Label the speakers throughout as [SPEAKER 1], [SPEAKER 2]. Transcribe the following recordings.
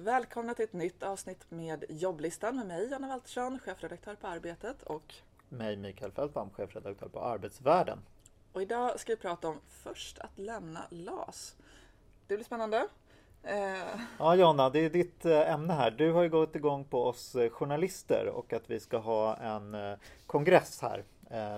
[SPEAKER 1] Välkomna till ett nytt avsnitt med jobblistan med mig Jonna Waltersson, chefredaktör på Arbetet och
[SPEAKER 2] mig Mikael Fältman, chefredaktör på Arbetsvärlden.
[SPEAKER 1] Och idag ska vi prata om först att lämna LAS. Det blir spännande.
[SPEAKER 2] Eh... Ja Jonna, det är ditt eh, ämne här. Du har ju gått igång på oss eh, journalister och att vi ska ha en eh, kongress här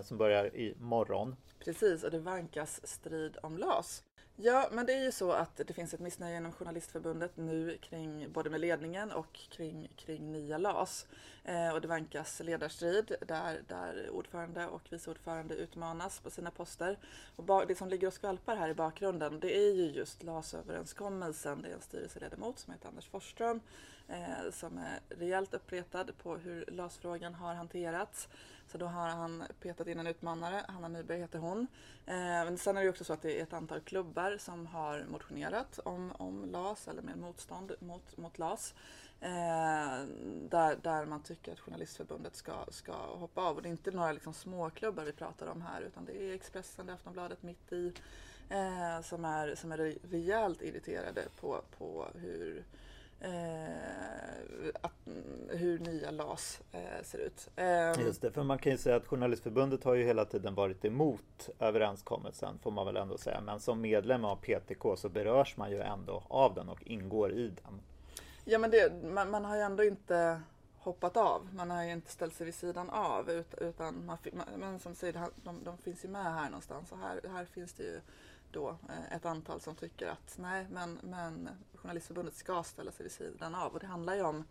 [SPEAKER 2] som börjar i morgon.
[SPEAKER 1] Precis, och det vankas strid om LAS. Ja, men det är ju så att det finns ett missnöje inom Journalistförbundet nu kring både med ledningen och kring, kring nya LAS. Eh, och det vankas ledarstrid där, där ordförande och vice ordförande utmanas på sina poster. Och det som ligger och skvalpar här i bakgrunden det är ju just LAS-överenskommelsen. Det är en styrelseledamot som heter Anders Forsström eh, som är rejält uppretad på hur LAS-frågan har hanterats. Så då har han petat in en utmanare, Hanna Nyberg heter hon. Eh, men sen är det också så att det är ett antal klubbar som har motionerat om, om LAS eller med motstånd mot, mot LAS. Eh, där, där man tycker att Journalistförbundet ska, ska hoppa av. Och det är inte några liksom småklubbar vi pratar om här utan det är Expressen, det är Aftonbladet, Mitt i eh, som, är, som är rejält irriterade på, på hur eh, att, hur nya LAS eh, ser ut.
[SPEAKER 2] Eh, Just det, för man kan ju säga att Journalistförbundet har ju hela tiden varit emot överenskommelsen får man väl ändå säga. Men som medlem av PTK så berörs man ju ändå av den och ingår i den.
[SPEAKER 1] Ja men det, man, man har ju ändå inte hoppat av. Man har ju inte ställt sig vid sidan av utan man, man, som säger, de, de finns ju med här någonstans och här, här finns det ju då eh, ett antal som tycker att nej, men, men Journalistförbundet ska ställa sig vid sidan av. Och det handlar ju om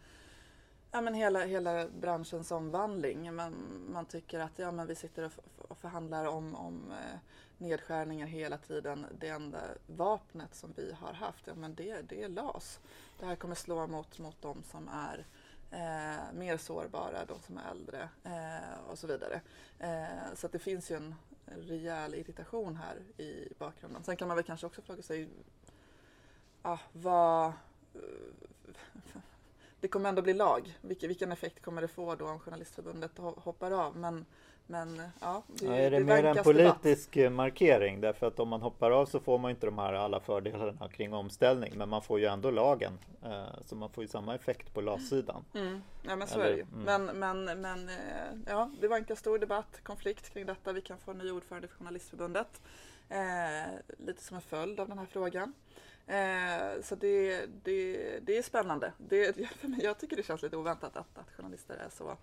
[SPEAKER 1] ja, men hela, hela branschens omvandling. Man, man tycker att ja, men vi sitter och, och förhandlar om, om eh, nedskärningar hela tiden. Det enda vapnet som vi har haft, ja, men det, det är LAS. Det här kommer slå mot, mot de som är eh, mer sårbara, de som är äldre eh, och så vidare. Eh, så det finns ju en, rejäl irritation här i bakgrunden. Sen kan man väl kanske också fråga sig ah, vad... Eh, det kommer ändå bli lag. Vilken, effekt kommer det få då om Journalistförbundet hoppar av? Men men ja,
[SPEAKER 2] det, ja, är det, det mer en politisk debatt. markering? Därför att om man hoppar av så får man inte de här alla fördelarna kring omställning. Men man får ju ändå lagen. Eh, så man får ju samma effekt på LAS-sidan.
[SPEAKER 1] Mm. Ja men så Eller, är det ju. Mm. Men, men, men eh, ja, det var en stor debatt, konflikt kring detta. Vi kan få en ny ordförande för Journalistförbundet. Eh, lite som en följd av den här frågan. Eh, så det, det, det är spännande. Det, för mig, jag tycker det känns lite oväntat att, att journalister är så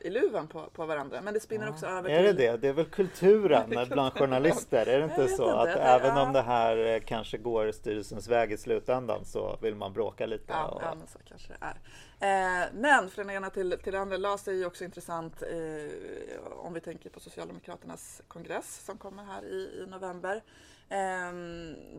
[SPEAKER 1] i luven på, på varandra. Men det spinner ja. också över
[SPEAKER 2] Är det det? Det är väl kulturen bland journalister? Är det inte så inte. att det, även ja. om det här eh, kanske går styrelsens väg i slutändan så vill man bråka lite?
[SPEAKER 1] Ja, och... ja men så kanske det är. Eh, men från ena till, till det andra, LAS är ju också intressant eh, om vi tänker på Socialdemokraternas kongress som kommer här i, i november. Eh,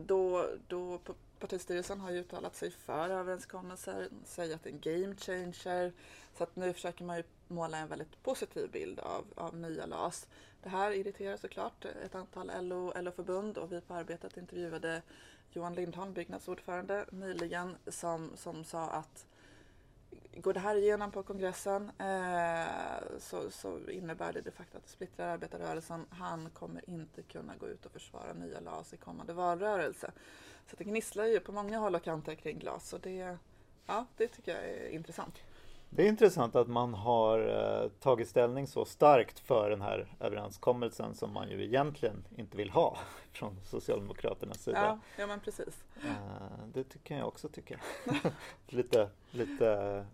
[SPEAKER 1] då, då partistyrelsen har ju uttalat sig för överenskommelser, säger att det är en game changer. Så att nu försöker man ju måla en väldigt positiv bild av, av nya LAS. Det här irriterar såklart ett antal LO, LO-förbund och vi på Arbetet intervjuade Johan Lindholm, byggnadsordförande, nyligen som, som sa att Går det här igenom på kongressen eh, så, så, innebär det de facto att det splittrar arbetarrörelsen. Han kommer inte kunna gå ut och försvara nya LAS i kommande valrörelse. Så det gnisslar ju på många håll och kanter kring glas och det, ja, det tycker jag är intressant.
[SPEAKER 2] Det är intressant att man har eh, tagit ställning så starkt för den här överenskommelsen som man ju egentligen inte vill ha från Socialdemokraternas sida.
[SPEAKER 1] Ja, ja men precis.
[SPEAKER 2] Eh, det kan jag också tycka. lite, lite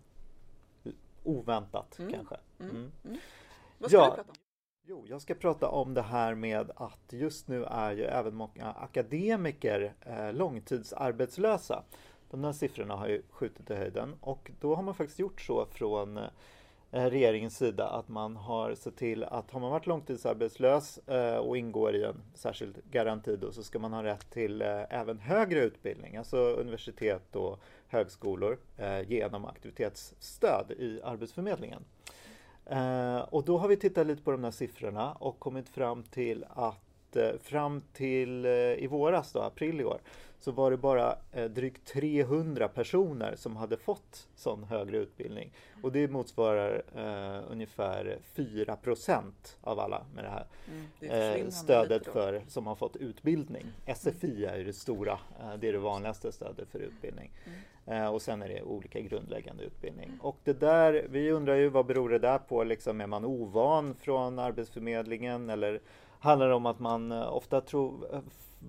[SPEAKER 2] oväntat mm. kanske.
[SPEAKER 1] Mm. Mm. mm. Vad ska ja, du prata om?
[SPEAKER 2] Jo, jag ska prata om det här med att just nu är ju även många akademiker eh, långtidsarbetslösa. De där siffrorna har ju skjutit i höjden och då har man faktiskt gjort så från eh, Eh, regeringens sida att man har sett till att har man varit långtidsarbetslös eh, och ingår i en särskild garanti då så ska man ha rätt till eh, även högre utbildning, alltså universitet och högskolor genom aktivitetsstöd i Arbetsförmedlingen. Och då har vi tittat lite på de här siffrorna och kommit fram till att att eh, fram till eh, i våras, då, april i år, så var det bara eh, drygt 300 personer som hade fått sån högre utbildning. Och det motsvarar eh, ungefär 4% av alla med det här
[SPEAKER 1] Mm, det
[SPEAKER 2] eh, stödet för, som har fått utbildning. SFI är ju det stora, eh, det är det vanligaste stödet för utbildning.
[SPEAKER 1] Mm.
[SPEAKER 2] Och sen är det olika grundläggande utbildning. Och det där, vi undrar ju vad beror det där på? Liksom, är man ovan från Arbetsförmedlingen eller handlar det om att man eh, ofta tror eh,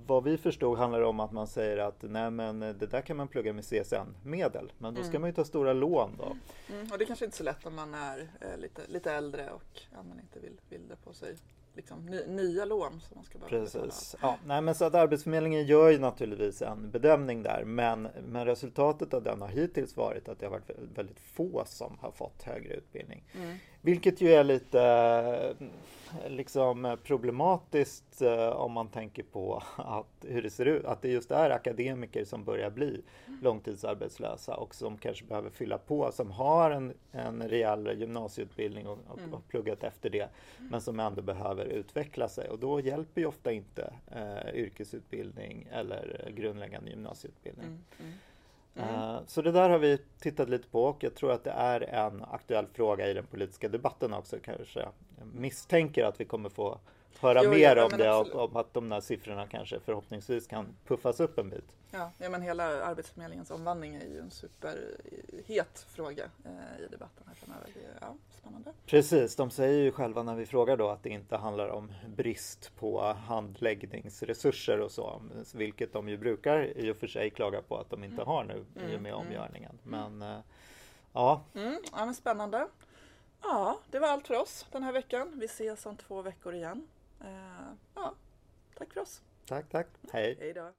[SPEAKER 2] vad vi förstod handlar det om att man säger att nej men eh, det där kan man plugga med CSN-medel. Men då ska
[SPEAKER 1] Mm.
[SPEAKER 2] man ju ta stora lån då.
[SPEAKER 1] Mm, och det är kanske inte är så lätt om man är eh, lite, lite äldre och ja, man inte vill, vill det på sig liksom, ny, nya lån som man ska behöva betala.
[SPEAKER 2] Precis. Ja, nej, men så att Arbetsförmedlingen gör ju naturligtvis en bedömning där. Men, men resultatet av den har hittills varit att det har varit vä- väldigt få som har fått högre utbildning.
[SPEAKER 1] Mm.
[SPEAKER 2] Vilket ju är lite eh, liksom problematiskt eh, om man tänker på att, hur det ser ut. Att det just är akademiker som börjar bli långtidsarbetslösa och som kanske behöver fylla på, som har en, en rejäl gymnasieutbildning och, och,
[SPEAKER 1] Mm.
[SPEAKER 2] och pluggat efter det, men som ändå behöver utveckla sig. Och då hjälper ju ofta inte eh, yrkesutbildning eller eh, grundläggande gymnasieutbildning.
[SPEAKER 1] Mm. Mm. Mm.
[SPEAKER 2] Eh, så det där har vi tittat lite på och jag tror att det är en aktuell fråga i den politiska debatten också kanske. Jag misstänker att vi kommer få höra
[SPEAKER 1] Jo,
[SPEAKER 2] mer
[SPEAKER 1] ja,
[SPEAKER 2] om det och om att de där siffrorna kanske förhoppningsvis kan puffas upp en bit.
[SPEAKER 1] Ja, ja, men hela Arbetsförmedlingens omvandling är ju en superhet fråga eh, i debatten här framöver. Det är ja, spännande.
[SPEAKER 2] Precis, de säger ju själva när vi frågar då att det inte handlar om brist på handläggningsresurser och så, vilket de ju brukar i och för sig klaga på att de inte
[SPEAKER 1] Mm.
[SPEAKER 2] har nu i och
[SPEAKER 1] Mm,
[SPEAKER 2] med
[SPEAKER 1] mm.
[SPEAKER 2] omgörningen. Men eh, ja,
[SPEAKER 1] Mm, ja, men spännande. Ja, det var allt för oss den här veckan. Vi ses om två veckor igen. Eh, ja, tack för oss.
[SPEAKER 2] tack, tack, hej!
[SPEAKER 1] Hej då.